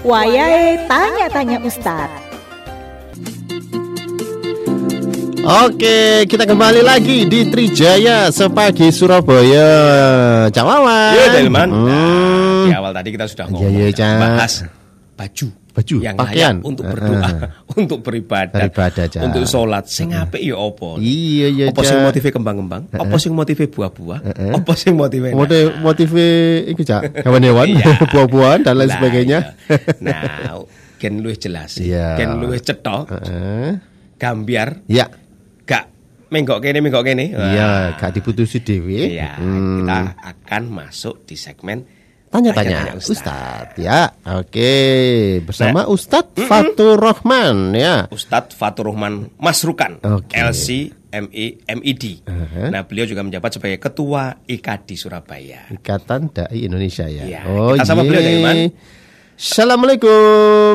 Wayahe tanya-tanya Ustadz. Oke, kita kembali lagi di Trijaya Sepagi Surabaya. Cawawan. Iya, Delman. Hmm. Nah, di awal tadi kita sudah Iya, ngomong iya, ya, Cak. bahas baju Baju, yang pakaian. layak untuk berdoa, eh. Untuk beribadah, Beribadah, Cak. untuk sholat. Sing apik ya apa? Iya, iya, Apa sing motive kembang-kembang? Apa sing motive buah-buah? Apa sing motive Motif motif itu cak hewan-hewan, Iya. buah-buahan dan lain sebagainya. iya. Nah, gen luwih jelas. Iya. Gen luwih cetok, Heeh. gambiar, Ya, gak menggok kene menggok kene. Iya, gak diputusi dewi. Iya, Hmm. kita akan masuk di segmen Tanya-tanya Ustadz ya. Oke, bersama Ustadz Fatur Rahman ya. Ustadz Fatur Rahman Masrukan, Oke. LC MI MED. Uh-huh. Nah, beliau juga menjabat sebagai Ketua IKADI Surabaya. Ikatan Dai Indonesia ya. Iya, kita sama beliau, iya. Daiman. Assalamualaikum.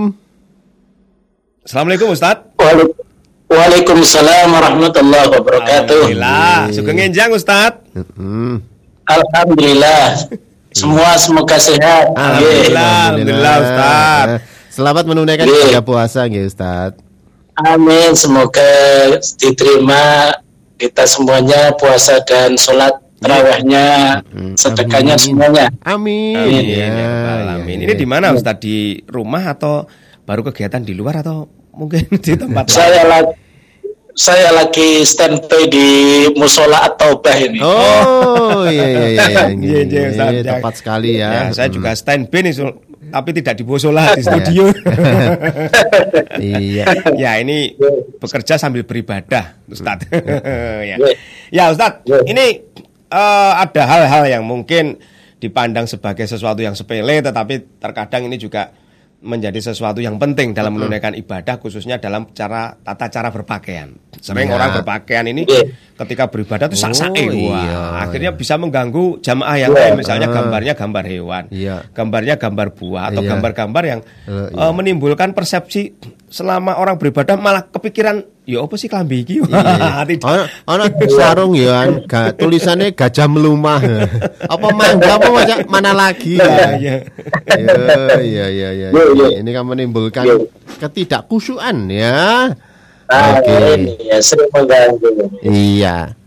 Assalamualaikum Ustadz. Waalaikum- Waalaikumsalam warahmatullahi wabarakatuh. Alhamdulillah. Sugeng enjang Ustadz. Alhamdulillah. Semua semoga sehat. Alhamdulillah. Alhamdulillah, Ustadz. Eh, Selamat menunaikan Iya. ibadah puasa nggih Ustadz. Amin. Semoga diterima kita semuanya puasa dan sholat terawihnya, sedekahnya Amin. semuanya. Amin. Amin. Ya, ya. Ini di mana Ustadz? Di rumah atau baru kegiatan di luar atau mungkin di tempat lain? Saya lagi saya lagi standby di musola atau bah ini. Oh iya iya iya iya. Iya, iya, Ustadz. Iya, tepat sekali ya. Ya, saya juga standby nih, tapi tidak di Bosola di studio. Iya. ya ini bekerja sambil beribadah, Ustadz. ya. Ya. ya Ustadz, Ya. ini eh, ada hal-hal yang mungkin dipandang sebagai sesuatu yang sepele, tetapi terkadang ini juga menjadi sesuatu yang penting dalam menunaikan ibadah, khususnya dalam cara tata cara berpakaian. Sering Ya. orang berpakaian ini Ya. ketika beribadah itu Oh, sak-sake, wah, iya. akhirnya bisa mengganggu jamaah yang Ya. lain, misalnya Ah. gambarnya gambar hewan, Iya. gambarnya gambar buah atau Iya. gambar-gambar yang Eh, eh, menimbulkan persepsi selama orang beribadah malah kepikiran ya apa sih klambi iki Iya. Tidak. Ana ana sarung ya kan, ga, tulisannya gajah melumah. apa mangga apa macam mana lagi? Iya, iya. Ya, iya iya iya. Iya, iya. Ini kan menimbulkan Iya. ketidakkusyuan ya. Ah, Oke. ini ya sering mengganggu. Iya.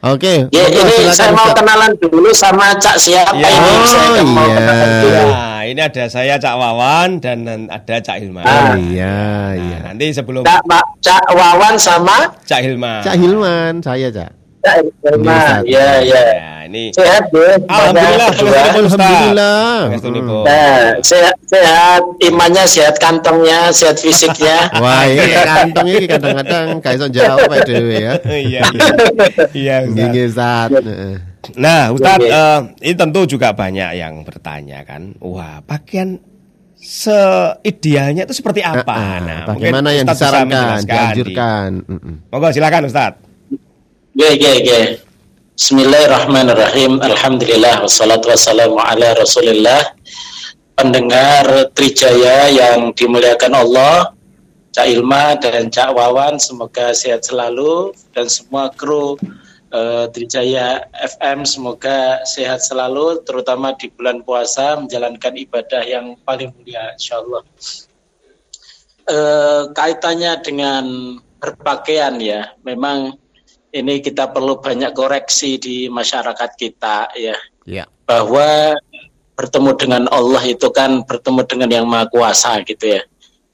Oke. Ya, monggo, ini silakan, saya mau kenalan dulu sama Cak siapa Ya. ini? Saya Oh, mau iya. kenalan dulu. Nah, ini ada saya Cak Wawan dan ada Cak Hilman. Oh Ah. iya Nah, iya. nanti sebelum Cak, Cak Wawan sama Cak Hilman. Cak Hilman, saya Cak. Cak Irma. Ustaz. Ya, ya. Ya, ini Sehat, Bu. Alhamdulillah. Alhamdulillah. Alhamdulillah. Alhamdulillah. Nah, sehat, sehat imannya, sehat kantongnya, sehat fisiknya. Wah, ini kantong ini kadang-kadang iso jawab ae dhewe ya. Iya, iya. Iya, Ustaz. Nah, Ustadz, Oke. eh, ini tentu juga banyak yang bertanya kan, wah pakaian seidealnya itu seperti apa? Ah, Nah, bagaimana yang disarankan, di- dianjurkan? Mm-mm. Monggo silakan Ustadz. Oke, oke, oke. Bismillahirrahmanirrahim. Alhamdulillah wassalatu wassalamu ala Rasulillah. Pendengar Trijaya yang dimuliakan Allah, Cak Ilma dan Cak Wawan semoga sehat selalu dan semua kru eh, Trijaya FM semoga sehat selalu terutama di bulan puasa menjalankan ibadah yang paling mulia insyaallah. Eh, kaitannya dengan berpakaian ya, memang ini kita perlu banyak koreksi di masyarakat kita ya Ya. bahwa bertemu dengan Allah itu kan bertemu dengan yang maha kuasa gitu ya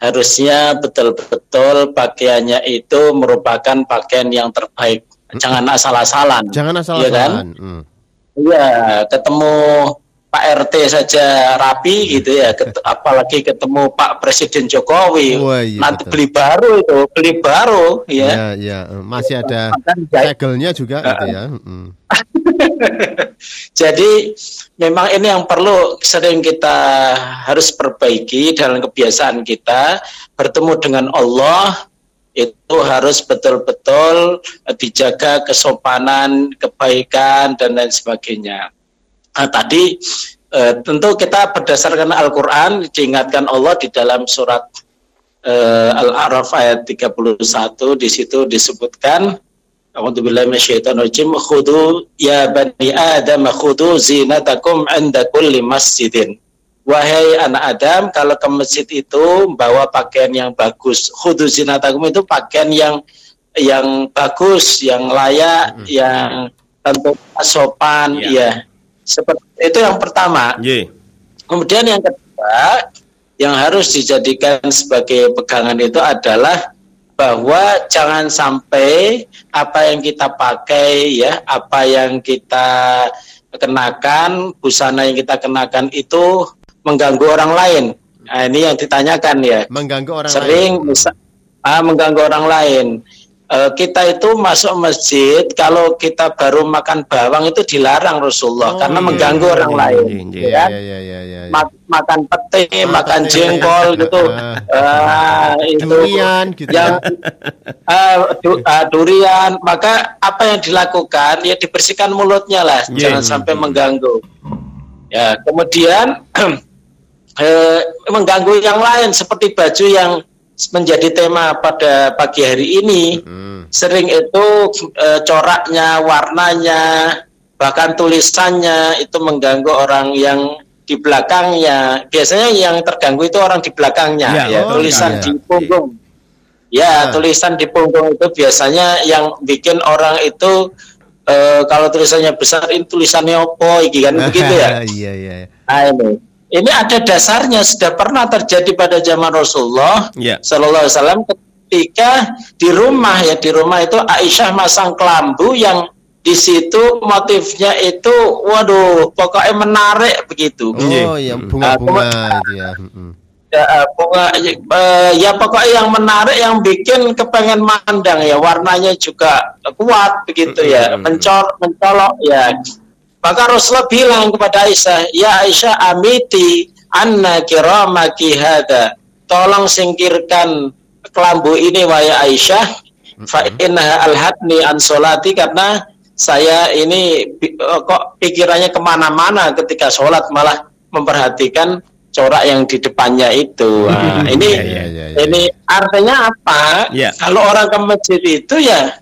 harusnya betul-betul pakaiannya itu merupakan pakaian yang terbaik jangan asal-asalan Jangan Iya kan? asal-asalan. Mm. Iya, ketemu Pak RT saja rapi gitu ya, ket- apalagi ketemu Pak Presiden Jokowi, Wah, iya, nanti betul. beli baru itu, beli baru ya. Ya, ya, masih ada Bahkan jahit- segelnya juga gitu ya. Mm. Jadi memang ini yang perlu sering kita harus perbaiki dalam kebiasaan kita bertemu dengan Allah itu harus betul-betul eh, dijaga kesopanan, kebaikan dan lain sebagainya. Nah, tadi eh, tentu kita berdasarkan Al-Qur'an diingatkan Allah di dalam surat eh, Al-A'raf ayat 31 di situ disebutkan A'udzubillahi khudu ya bani adam khudu zinatakum 'inda kulli masjidin wahai anak Adam, kalau ke masjid itu bawa pakaian yang bagus. Khudu zinatakum itu pakaian yang yang bagus, yang layak, yang tentu sopan, Ya. ya. Seperti itu yang pertama. Ye. Kemudian yang kedua yang harus dijadikan sebagai pegangan itu adalah bahwa jangan sampai apa yang kita pakai ya, apa yang kita kenakan, busana yang kita kenakan itu mengganggu orang lain. Nah, ini yang ditanyakan ya. Mengganggu orang Sering lain. bisa ah, mengganggu orang lain. Eh, kita itu masuk masjid kalau kita baru makan bawang itu dilarang Oh, Rasulullah karena iya, mengganggu iya, orang iya, lain. iya, iya. ya kan? Iya, iya, iya, iya. Mak- makan pete, Ah, makan pete. jengkol gitu. Ah, itu Durian gitu. yang ah, du- ah, durian, maka apa yang dilakukan ya dibersihkan mulutnya lah, Yeah. jangan sampai mengganggu. Ya, kemudian eh, mengganggu yang lain seperti baju yang menjadi tema pada pagi hari ini Hmm. sering itu eh, coraknya, warnanya, bahkan tulisannya itu mengganggu orang yang di belakangnya. Biasanya yang terganggu itu orang di belakangnya, Ya, ya, betul tulisan sekali. di punggung. Ya, Ah. tulisan di punggung itu biasanya yang bikin orang itu eh, kalau tulisannya besar ini tulisannya apa, iki kan begitu ya. Iya, iya. Nah, ini. Ini ada dasarnya sudah pernah terjadi pada zaman Rasulullah Ya. Sallallahu Alaihi Wasallam ketika di rumah ya di rumah itu Aisyah masang kelambu yang di situ motifnya itu waduh pokoknya menarik begitu. Oh, iya, bunga-bunga ya. Bunga, eh, ya pokoknya yang menarik yang bikin kepengen mandang ya warnanya juga kuat begitu ya mencor mencolok ya maka Rasulullah bilang kepada Aisyah ya Aisyah amiti anna kiramaki hada tolong singkirkan kelambu ini wahai Aisyah fa innaha alhadni an solati karena saya ini eh, kok pikirannya ke mana-mana ketika sholat malah memperhatikan corak yang di depannya itu. Nah, ini Iya, iya, iya, iya. ini artinya apa? Iya. Kalau orang ke masjid itu ya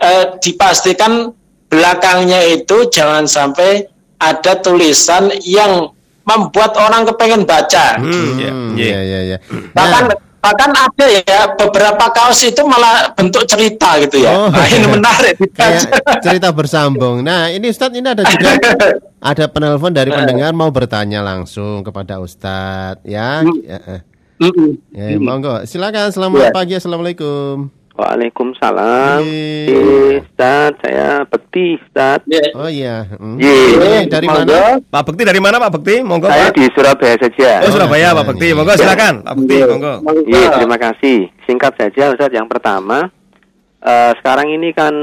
eh, dipastikan belakangnya itu jangan sampai ada tulisan yang membuat orang kepengen baca. Hmm, ya, Hmm, ye. Iya, iya, iya. Bahkan Nah, bahkan ada ya beberapa kaos itu malah bentuk cerita gitu ya. Oh. Nah, ini menarik cerita bersambung. Nah, ini Ustadz ini ada juga ada penelpon dari pendengar mau bertanya langsung kepada Ustadz ya. Ya, eh. Mm-mm. ya monggo. Silakan. Selamat Ya. pagi. Assalamualaikum. Waalaikumsalam. Ye. Eh, Ustaz, saya Bekti, Ustaz. Ya. Oh iya. Hmm. Ye. Ini dari Monggo. mana? Pak Bekti dari mana Pak Bekti? Monggo Saya Pak. di Surabaya saja. Oh Surabaya Pak iya, Bekti. iya. Monggo silakan Pak Bekti. Monggo. Iya, terima kasih. Singkat saja, Ustaz. Yang pertama, eh, sekarang ini kan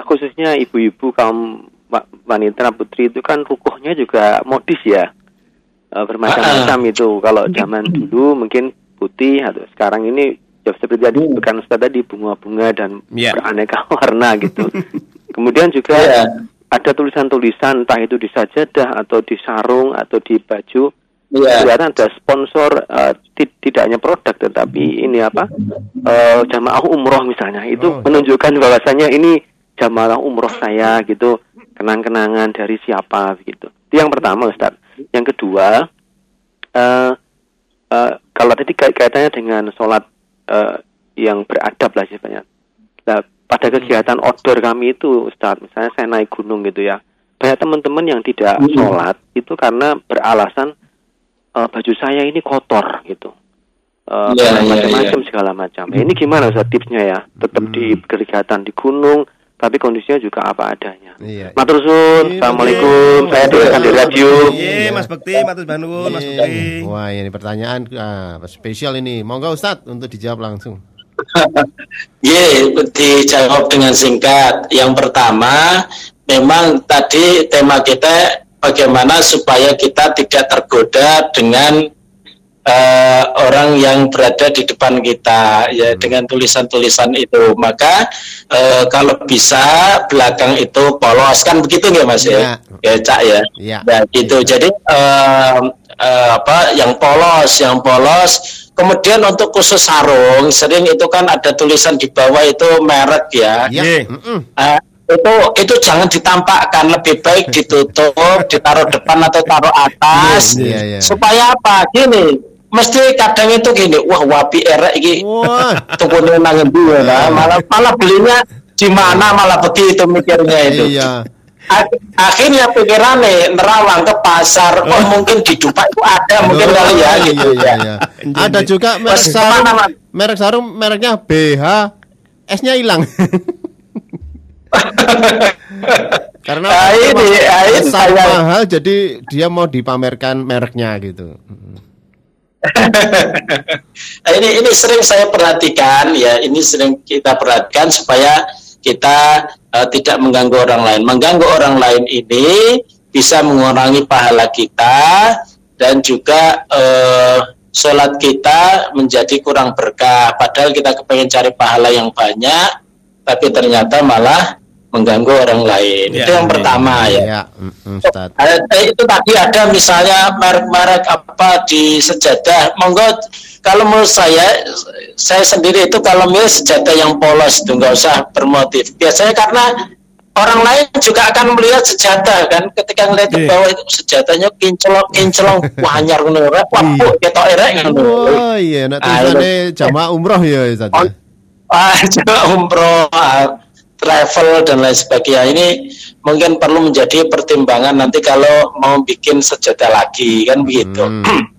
khususnya ibu-ibu kaum wa- wanita putri itu kan rukuhnya juga modis ya, Eh, bermacam-macam itu. Kalau zaman dulu mungkin putih, atau sekarang ini ya seperti tadi bukan Ustaz tadi bunga-bunga dan Iya. beraneka warna gitu. Kemudian juga Iya. ada tulisan-tulisan entah itu di sajadah atau di sarung atau di baju Iya. kelihatan ada sponsor ti- tidak hanya produk tetapi ini apa eh, jamaah umroh misalnya itu Oh. menunjukkan bahwasanya ini jamaah umroh saya gitu kenang-kenangan dari siapa gitu itu yang pertama Ustaz yang kedua eh eh, kalau tadi kait- kaitannya dengan sholat eh, yang beradab lah sifatnya Nah, pada kegiatan outdoor kami itu, Ustaz, misalnya saya naik gunung gitu ya, banyak teman-teman yang tidak Hmm. sholat itu karena beralasan eh, baju saya ini kotor gitu, Iya, iya, macam-macam segala macam. Nah, ini gimana Ustaz tipsnya ya? Tetap di Hmm. kegiatan di gunung, tapi kondisinya juga apa adanya. Iya. Matur suwun, Iya, Assalamualaikum. iya. Saya dengarkan di radio. Iya Mas Bekti, Matur Banun, Mas Iya. Bekti. Wah, ini pertanyaan ah, spesial ini. Monggo Ustadz untuk dijawab langsung. Ye, dijawab dengan singkat. Yang pertama, memang tadi tema kita bagaimana supaya kita tidak tergoda dengan eh, orang yang berada di depan kita, ya dengan tulisan-tulisan itu. Maka eh, kalau bisa belakang itu polos kan begitu nggak mas ya? Ya cak ya. Ya gitu. Jadi eh, eh, apa yang polos, yang polos. Kemudian untuk khusus sarung, sering itu kan ada tulisan di bawah itu merek ya. Iya. Iya. Mm-mm. Ah, itu itu jangan ditampakkan lebih baik ditutup ditaruh depan atau taruh atas Iya, iya. supaya apa gini mesti kadang itu gini wah wapi erek iki tukune nang endi ya nah. malah malah belinya di mana malah begitu mikirnya itu Iya. Ak- akhirnya pikirannya nerawang ke pasar oh mungkin di Dubai itu ada mungkin kali ya Oh, gitu iya, ya iya, iya. Ada juga merek sarung, merek sarung mereknya BH, S-nya hilang. Karena Nah, ini, ini mahal jadi dia mau dipamerkan mereknya gitu. Nah, ini ini sering saya perhatikan ya. Ini sering kita perhatikan supaya kita eh, tidak mengganggu orang lain. Mengganggu orang lain ini bisa mengurangi pahala kita dan juga eh, sholat kita menjadi kurang berkah. Padahal kita kepengen cari pahala yang banyak tapi ternyata malah mengganggu orang lain. Ya, itu yang ya, pertama ya. Ya, mm, Ustaz. Itu tadi ada misalnya merek-merek apa di sejadah monggo kalau menurut saya saya sendiri itu kalau milih sejadah yang polos itu nggak usah bermotif. Biasanya karena orang lain juga akan melihat sejadah kan? Ketika ngelihat ke Iya. bawah itu sejadahnya kinclong kinclong. Wanyar ngono wah bu ketok erek ngono. Oh iya, tulisannya jamaah umroh ya Ustaz. On- ah, coba umroh, travel dan lain sebagainya ini mungkin perlu menjadi pertimbangan nanti kalau mau bikin sejadah lagi kan begitu. Hmm.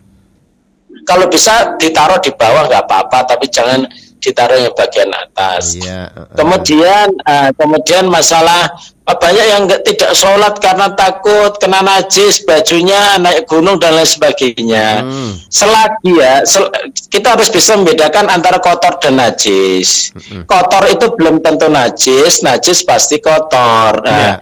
kalau bisa ditaruh di bawah nggak apa-apa, tapi jangan ditaruh yang bagian atas. Iya. uh, uh. Kemudian, ah, kemudian masalah ah, banyak yang nggak tidak sholat karena takut kena najis, bajunya naik gunung dan lain sebagainya Hmm. selagi ya sel- kita harus bisa membedakan antara kotor dan najis. Kotor itu belum tentu najis, najis pasti kotor. Nah,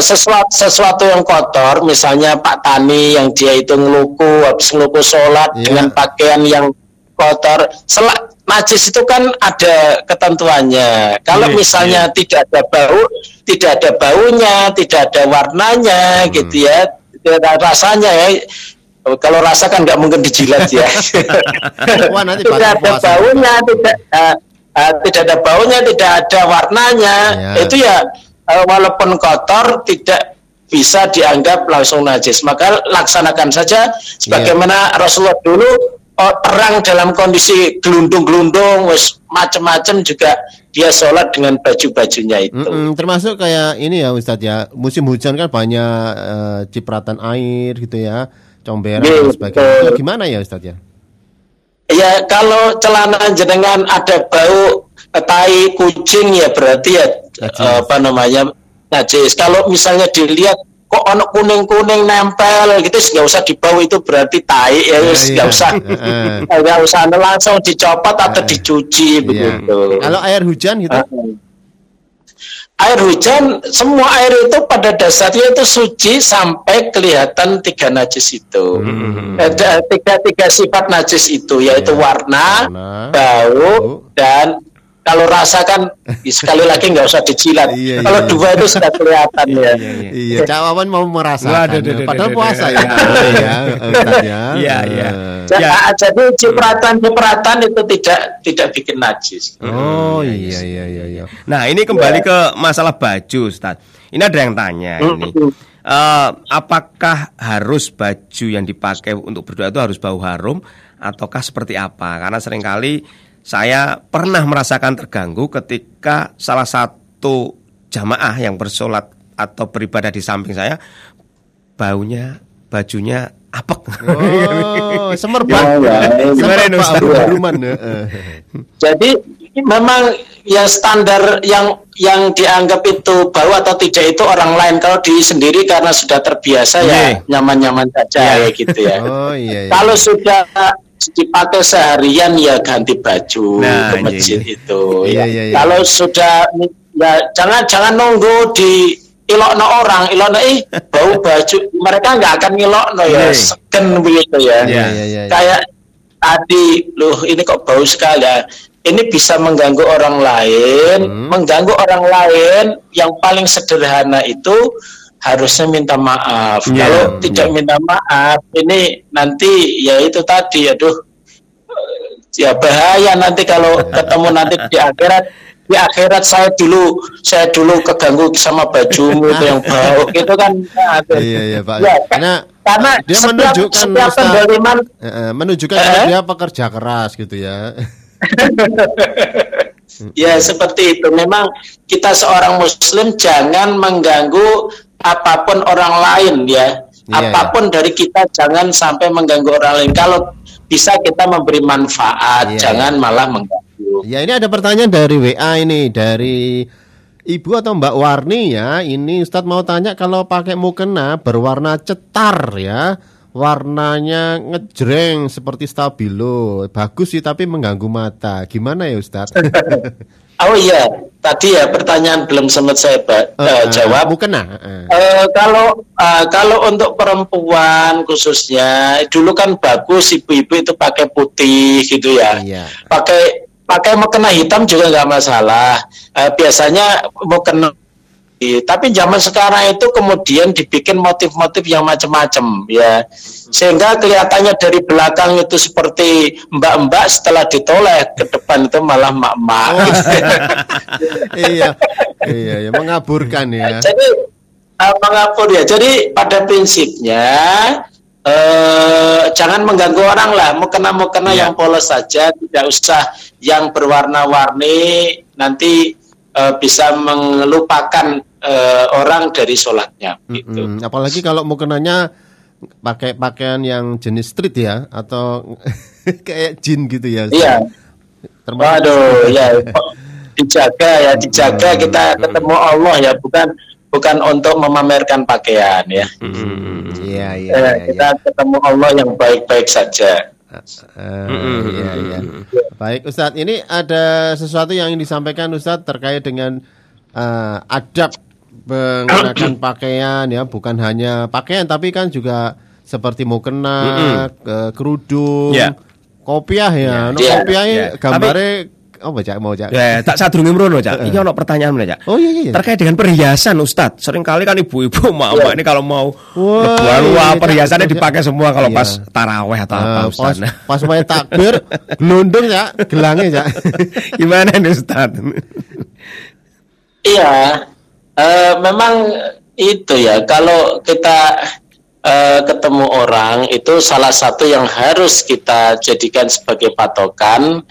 sesuatu sesuatu yang kotor, misalnya Pak Tani yang dia itu ngeluku habis ngeluku sholat Iya. dengan pakaian yang kotor, sel- najis itu kan ada ketentuannya. Kalau Iya, misalnya tidak ada bau, tidak ada baunya, tidak ada warnanya, gitu ya, tidak ada rasanya ya. Kalau rasa kan nggak mungkin dijilat ya. Wah, nanti tidak ada baunya, tidak eh, eh, tidak ada baunya, tidak ada warnanya. Ya. Itu ya eh, walaupun kotor tidak bisa dianggap langsung najis. Maka laksanakan saja sebagaimana Rasulullah dulu perang dalam kondisi gelundung-gelundung, wis macam-macam juga dia sholat dengan baju-bajunya itu. Mm-mm, termasuk kayak ini ya Ustadz ya musim hujan kan banyak eh, cipratan air gitu ya comberan dan sebagainya. Itu gimana ya Ustadz ya Ya kalau celana jenengan ada bau tai kucing ya berarti ya Najis. eh, apa namanya najis. Kalau misalnya dilihat kok ono kuning kuning nempel gitu nggak usah dibau itu berarti tai ya Iya, wis iya. nggak usah nggak usah langsung dicopot atau Eh, dicuci Iya. begitu. kalau air hujan gitu Air hujan, semua air itu pada dasarnya itu suci sampai kelihatan tiga najis itu. Ada tiga tiga sifat najis itu, yaitu warna, Warna, bau, bau. dan kalau rasa kan sekali lagi nggak usah dijilat. Iya, kalau iya. dua itu sudah kelihatan ya. iya Cak Wawan mau merasakan Waduh, duh, duh, padahal puasa ya ya ya Iya, iya. Eh. Ja- Ya. Jadi cipratan-cipratan itu tidak tidak bikin najis. oh iya iya iya iya Nah, ini kembali ke masalah baju, Ustaz. Ini ada yang tanya ini. Eh, apakah harus baju yang dipakai untuk berdoa itu harus bau harum ataukah seperti apa? Karena sering kali saya pernah merasakan terganggu ketika salah satu jamaah yang bersolat atau beribadah di samping saya baunya bajunya apek. oh semerbak Ya, ya. Gimana Semerbak Ustadz? harum-haruman Heeh. Jadi memang yang standar yang yang dianggap itu bau atau tidak itu orang lain kalau diri sendiri karena sudah terbiasa ya Iya. nyaman-nyaman saja ya gitu ya. oh iya iya Kalau sudah dipakai seharian ya ganti baju Nah, ke masjid iya, itu. Iya, ya. iya, iya. Kalau sudah ya jangan jangan nunggu di ilokno orang, ilokno ih bau baju mereka nggak akan ngilokno ya, Iya. segen begitu ya. Iya, iya, iya. Kayak tadi loh ini kok bau sekali ya. Ini bisa mengganggu orang lain, Hmm. mengganggu orang lain yang paling sederhana itu harusnya minta maaf. Iya, Kalau iya. tidak minta maaf, ini nanti ya itu tadi, aduh, ya bahaya nanti kalau ketemu nanti di akhirat di akhirat saya dulu saya dulu keganggu sama bajumu itu yang bau gitu kan Iya iya Pak. Ya, Karena karena dia setiap, menunjukkan setiap pendoliman eh, menunjukkan Eh? dia pekerja keras gitu ya. Ya seperti itu. Memang kita seorang Muslim jangan mengganggu apa pun orang lain ya. Iya, apa pun dari kita jangan sampai mengganggu orang lain. Kalau bisa kita memberi manfaat, Iya, jangan malah mengganggu. Ya ini ada pertanyaan dari WA ini dari Ibu atau Mbak Warni ya. Ini Ustadz mau tanya kalau pakai mukena berwarna cetar ya. Warnanya ngejreng seperti stabilo. Bagus sih tapi mengganggu mata. Gimana ya Ustadz? Oh iya, tadi ya pertanyaan belum sempat saya ba- eh, eh, jawab. Mukena. eh. Eh, kalau eh, kalau untuk perempuan khususnya dulu kan bagus ibu-ibu itu pakai putih gitu ya. Iya. Pakai pakai mukena hitam juga nggak masalah. Eh, biasanya mukena tapi zaman sekarang itu kemudian dibikin motif-motif yang macam-macam ya sehingga kelihatannya dari belakang itu seperti mbak-mbak setelah ditoleh ke depan itu malah mak-mak Oh. iya. Iya, ya mengaburkan ya. jadi uh, mengapur ya. Jadi pada prinsipnya eh jangan mengganggu orang lah. Mukena mukena Iya. yang polos saja, tidak usah yang berwarna-warni. Nanti eh, bisa melupakan eh, orang dari sholatnya. Gitu. Mm-mm. Apalagi kalau mukenanya pakai pakaian yang jenis street ya atau kayak jin gitu ya. Iya. Termasuk Waduh, ya dijaga ya, dijaga Hmm, kita ketemu Allah ya, bukan bukan untuk memamerkan pakaian ya. Mm, Iya, iya, Eh, iya, kita iya. ketemu Allah yang baik-baik saja. Eh, iya, iya. Baik, Ustadz, ini ada sesuatu yang ingin disampaikan Ustadz terkait dengan eh, adab menggunakan pakaian ya, bukan hanya pakaian tapi kan juga seperti mukena, ke- kerudung, Iya. kopiah ya. No, Iya. kopiahnya Iya. gambarnya oh baca mau cak. Ya, tak sadurunge mrono, Cak. Iki ono pertanyaan meneh, Cak. Oh iya iya. iya. Terkait dengan perhiasan, Ustadz. Seringkali kan ibu-ibu, mama ini kalau mau iya, wah Cak. perhiasannya Cak. dipakai semua kalau Iya. pas taraweh atau apa, Nah, pas Ustadz. Nah, pas wae takbir gelundung ya, gelangnya ya. Gimana nih, Ustadz? Iya, eh, memang itu ya. Kalau kita eh, ketemu orang itu salah satu yang harus kita jadikan sebagai patokan.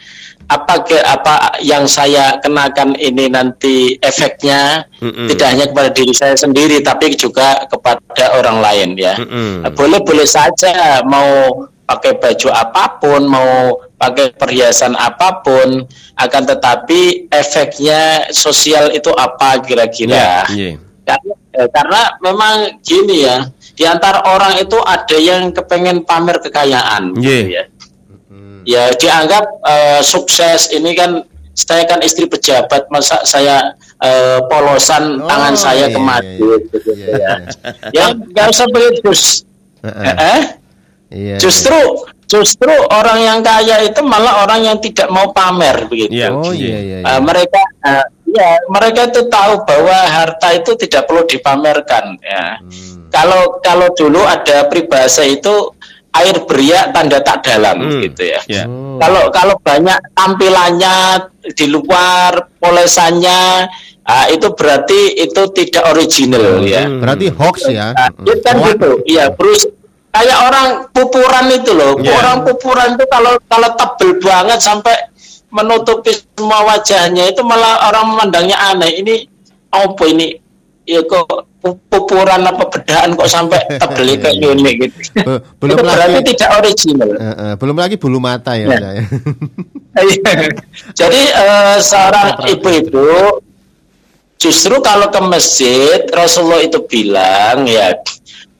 Apa ke apa yang saya kenakan ini nanti efeknya Mm-mm. tidak hanya kepada diri saya sendiri, tapi juga kepada orang lain ya. Boleh boleh saja mau pakai baju apa pun, mau pakai perhiasan apa pun, akan tetapi efeknya sosial itu apa kira-kira? Iya. Karena, eh, karena memang gini ya, di antara orang itu ada yang kepengen pamer kekayaan, Iya. gitu ya. Ya dianggap eh, sukses ini kan saya kan istri pejabat, masa saya eh, polosan Oh, tangan saya iya, ke iya, masjid, gitu iya, ya. iya. Ya nggak usah begitu. Heeh. Eh, Iya. justru justru orang yang kaya itu malah orang yang tidak mau pamer begitu. Iya. Oh iya iya. iya. Eh, mereka eh, ya mereka itu tahu bahwa harta itu tidak perlu dipamerkan ya. Hmm. Kalau kalau dulu ada peribahasa itu air beriak tanda tak dalam Hmm. gitu ya. Iya. Oh. Kalau kalau banyak tampilannya di luar polesannya ah, itu berarti itu tidak original ya. Hmm. Berarti hoax ya. Nah, itu kan Hoax. gitu. Iya, terus kayak orang pupuran itu loh. Iya. Orang pupuran itu kalau kalau tebel banget sampai menutupi semua wajahnya itu malah orang memandangnya aneh. Ini apa ini? Ya kok pu- pupuran apa bedaan kok sampai tebel kayak Iya, iya. gini gitu. Be- belum itu berarti lagi- tidak original. Eh, eh, belum lagi bulu mata ya. Ya. saya. Iya. Jadi eh, seorang ibu-ibu justru kalau ke masjid Rasulullah itu bilang ya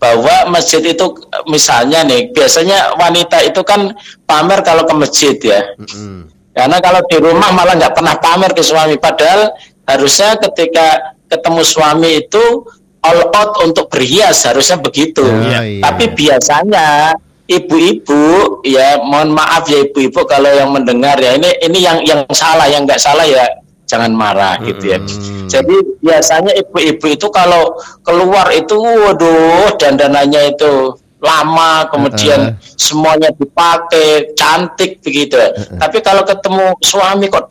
bahwa masjid itu misalnya nih biasanya wanita itu kan pamer kalau ke masjid ya. Mm-mm. karena kalau di rumah malah nggak pernah pamer ke suami. Padahal harusnya ketika ketemu suami itu all out untuk berhias harusnya begitu. Ya, iya. tapi biasanya ibu-ibu ya mohon maaf ya ibu-ibu kalau yang mendengar ya ini ini yang yang salah yang nggak salah ya jangan marah gitu ya Mm. jadi biasanya ibu-ibu itu kalau keluar itu waduh dandanannya itu lama kemudian Uh-uh. semuanya dipakai cantik begitu tapi kalau ketemu suami kok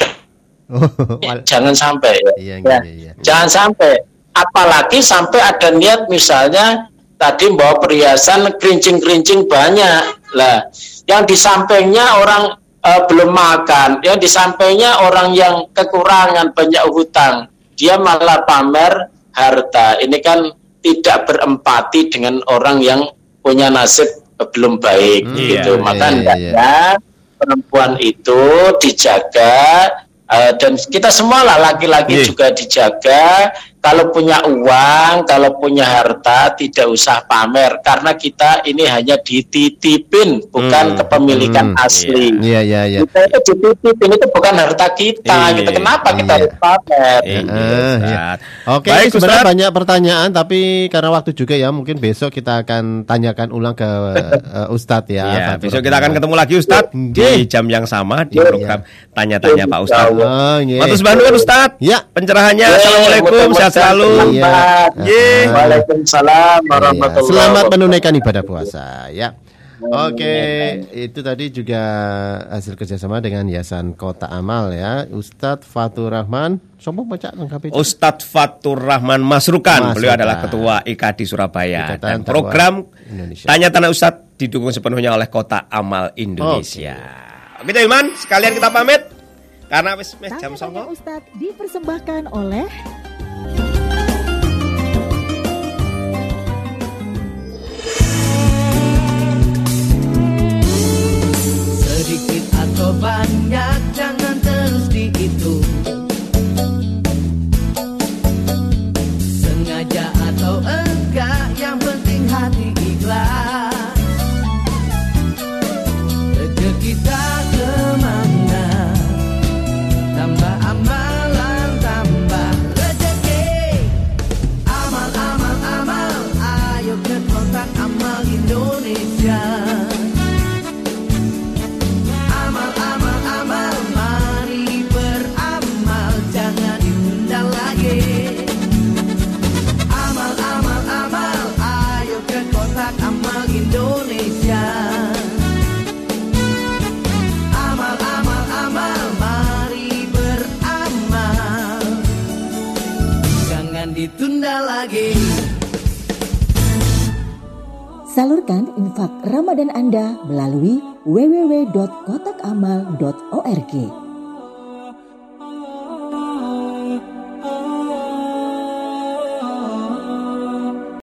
Oh, Ya, jangan sampai ya. Iya, Ya, iya, iya. Jangan sampai. Apalagi sampai ada niat misalnya tadi bawa perhiasan kerincing-kerincing banyak. Lah, yang di sampingnya orang eh, belum makan, yang di sampingnya orang yang kekurangan banyak hutang, dia malah pamer harta. Ini kan tidak berempati dengan orang yang punya nasib belum baik Hmm, gitu. iya, Maka iya, iya. hendaknya perempuan itu dijaga eh, dan kita semua lah laki-laki Iya. juga dijaga kalau punya uang kalau punya harta tidak usah pamer karena kita ini hanya dititipin bukan Hmm, kepemilikan hmm, asli Iya, iya, iya. kita itu dititipin itu bukan harta kita Iya, gitu kenapa kita iya. harus pamer Iya, iya. Ustaz. Oke, Baik, sebenarnya Ustaz. banyak pertanyaan tapi karena waktu juga ya mungkin besok kita akan tanyakan ulang ke eh, Ustadz ya. Ya, Fatur besok kita akan ketemu lagi Ustadz di jam yang sama di Iya. program tanya-tanya Pak Ustadz. Oh, nggih. Matur Bandung kan Ustadz. Ya. Pencerahannya. Ya, Assalamualaikum. Sehat selalu. Iya. Waalaikumsalam warahmatullahi Selamat menunaikan ibadah puasa ya. Oke, itu tadi juga hasil kerjasama dengan Yayasan Kota Amal ya, Ustadz Fatur Rahman. Sombong baca lengkap itu. Ustadz Fatur Rahman Masrukan. Masrukan. Beliau adalah Ketua IKAD Surabaya. Ikatan Dan program Indonesia. Tanya Tanah Ustadz didukung sepenuhnya oleh Kota Amal Indonesia. Oke, Oke Iman, sekalian kita pamit. Karena wis jam 09. Ustadz dipersembahkan oleh banyak jangan terus dihitung Sengaja atau enggak yang penting hati ikhlas. Rezeki tak ke mana? Tambah amalan tambah rezeki. Amal amal amal ayo ke kotak amal Indonesia infak Ramadan Anda melalui www.kotakamal.org.